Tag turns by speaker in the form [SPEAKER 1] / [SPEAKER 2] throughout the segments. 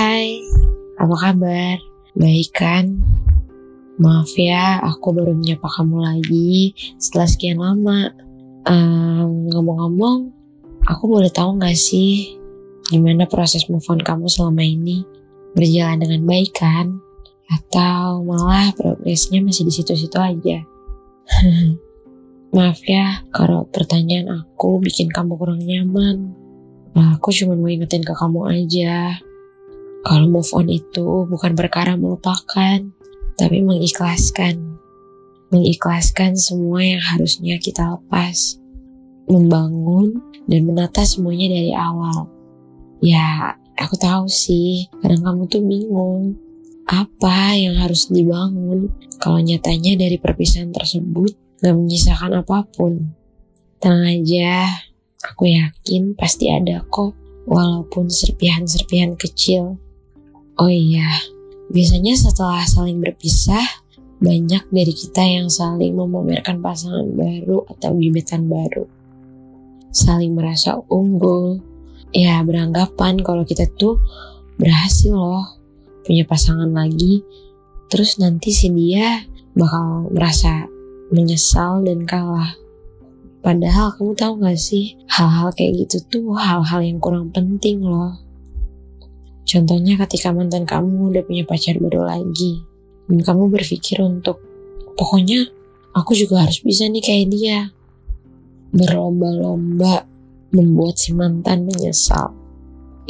[SPEAKER 1] Hai, apa kabar? Baik kan? Maaf ya, aku baru menyapa kamu lagi setelah sekian lama. Um, ngomong-ngomong, aku boleh tahu gak sih gimana proses move on kamu selama ini? Berjalan dengan baik kan? Atau malah progresnya masih di situ-situ aja? Maaf ya, kalau pertanyaan aku bikin kamu kurang nyaman. Nah, aku cuma mau ingetin ke kamu aja. Kalau move on itu bukan perkara melupakan, tapi mengikhlaskan. Mengikhlaskan semua yang harusnya kita lepas. Membangun dan menata semuanya dari awal. Ya, aku tahu sih, kadang kamu tuh bingung. Apa yang harus dibangun kalau nyatanya dari perpisahan tersebut gak menyisakan apa pun. Tenang aja, aku yakin pasti ada kok, walaupun serpihan-serpihan kecil. Oh iya, Biasanya setelah saling berpisah, banyak dari kita yang saling memamerkan pasangan baru atau gebetan baru. Saling merasa unggul, ya beranggapan kalau kita tuh berhasil loh punya pasangan lagi, terus nanti si dia bakal merasa menyesal dan kalah. Padahal kamu tahu gak sih, hal-hal kayak gitu tuh hal-hal yang kurang penting loh. Contohnya ketika mantan kamu udah punya pacar baru lagi. Dan kamu berpikir untuk, pokoknya aku juga harus bisa nih kayak dia. Berlomba-lomba membuat si mantan menyesal.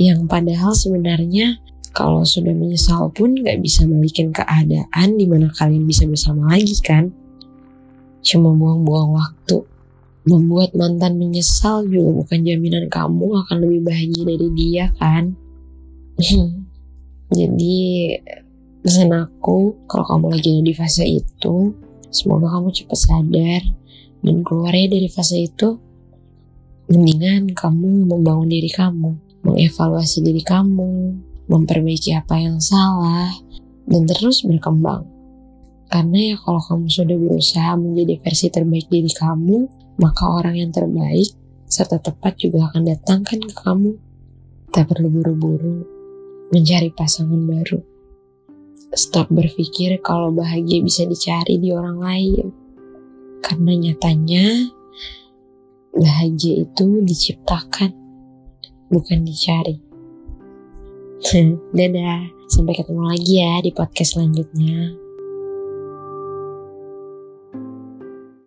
[SPEAKER 1] Yang padahal sebenarnya kalau sudah menyesal pun gak bisa balikin keadaan di mana kalian bisa bersama lagi kan. Cuma buang-buang waktu. Membuat mantan menyesal juga bukan jaminan kamu akan lebih bahagia dari dia kan. Jadi pesan aku kalau kamu lagi ada di fase itu, semoga kamu cepat sadar dan keluarnya dari fase itu. Mendingan kamu membangun diri kamu, mengevaluasi diri kamu, memperbaiki apa yang salah, dan terus berkembang. Karena ya kalau kamu sudah berusaha menjadi versi terbaik diri kamu, maka orang yang terbaik serta tepat juga akan datangkan ke kamu. Tak perlu buru-buru, mencari pasangan baru. Stop berpikir kalau bahagia bisa dicari di orang lain. Karena nyatanya bahagia itu diciptakan, bukan dicari. Dadah, sampai ketemu lagi ya di podcast selanjutnya.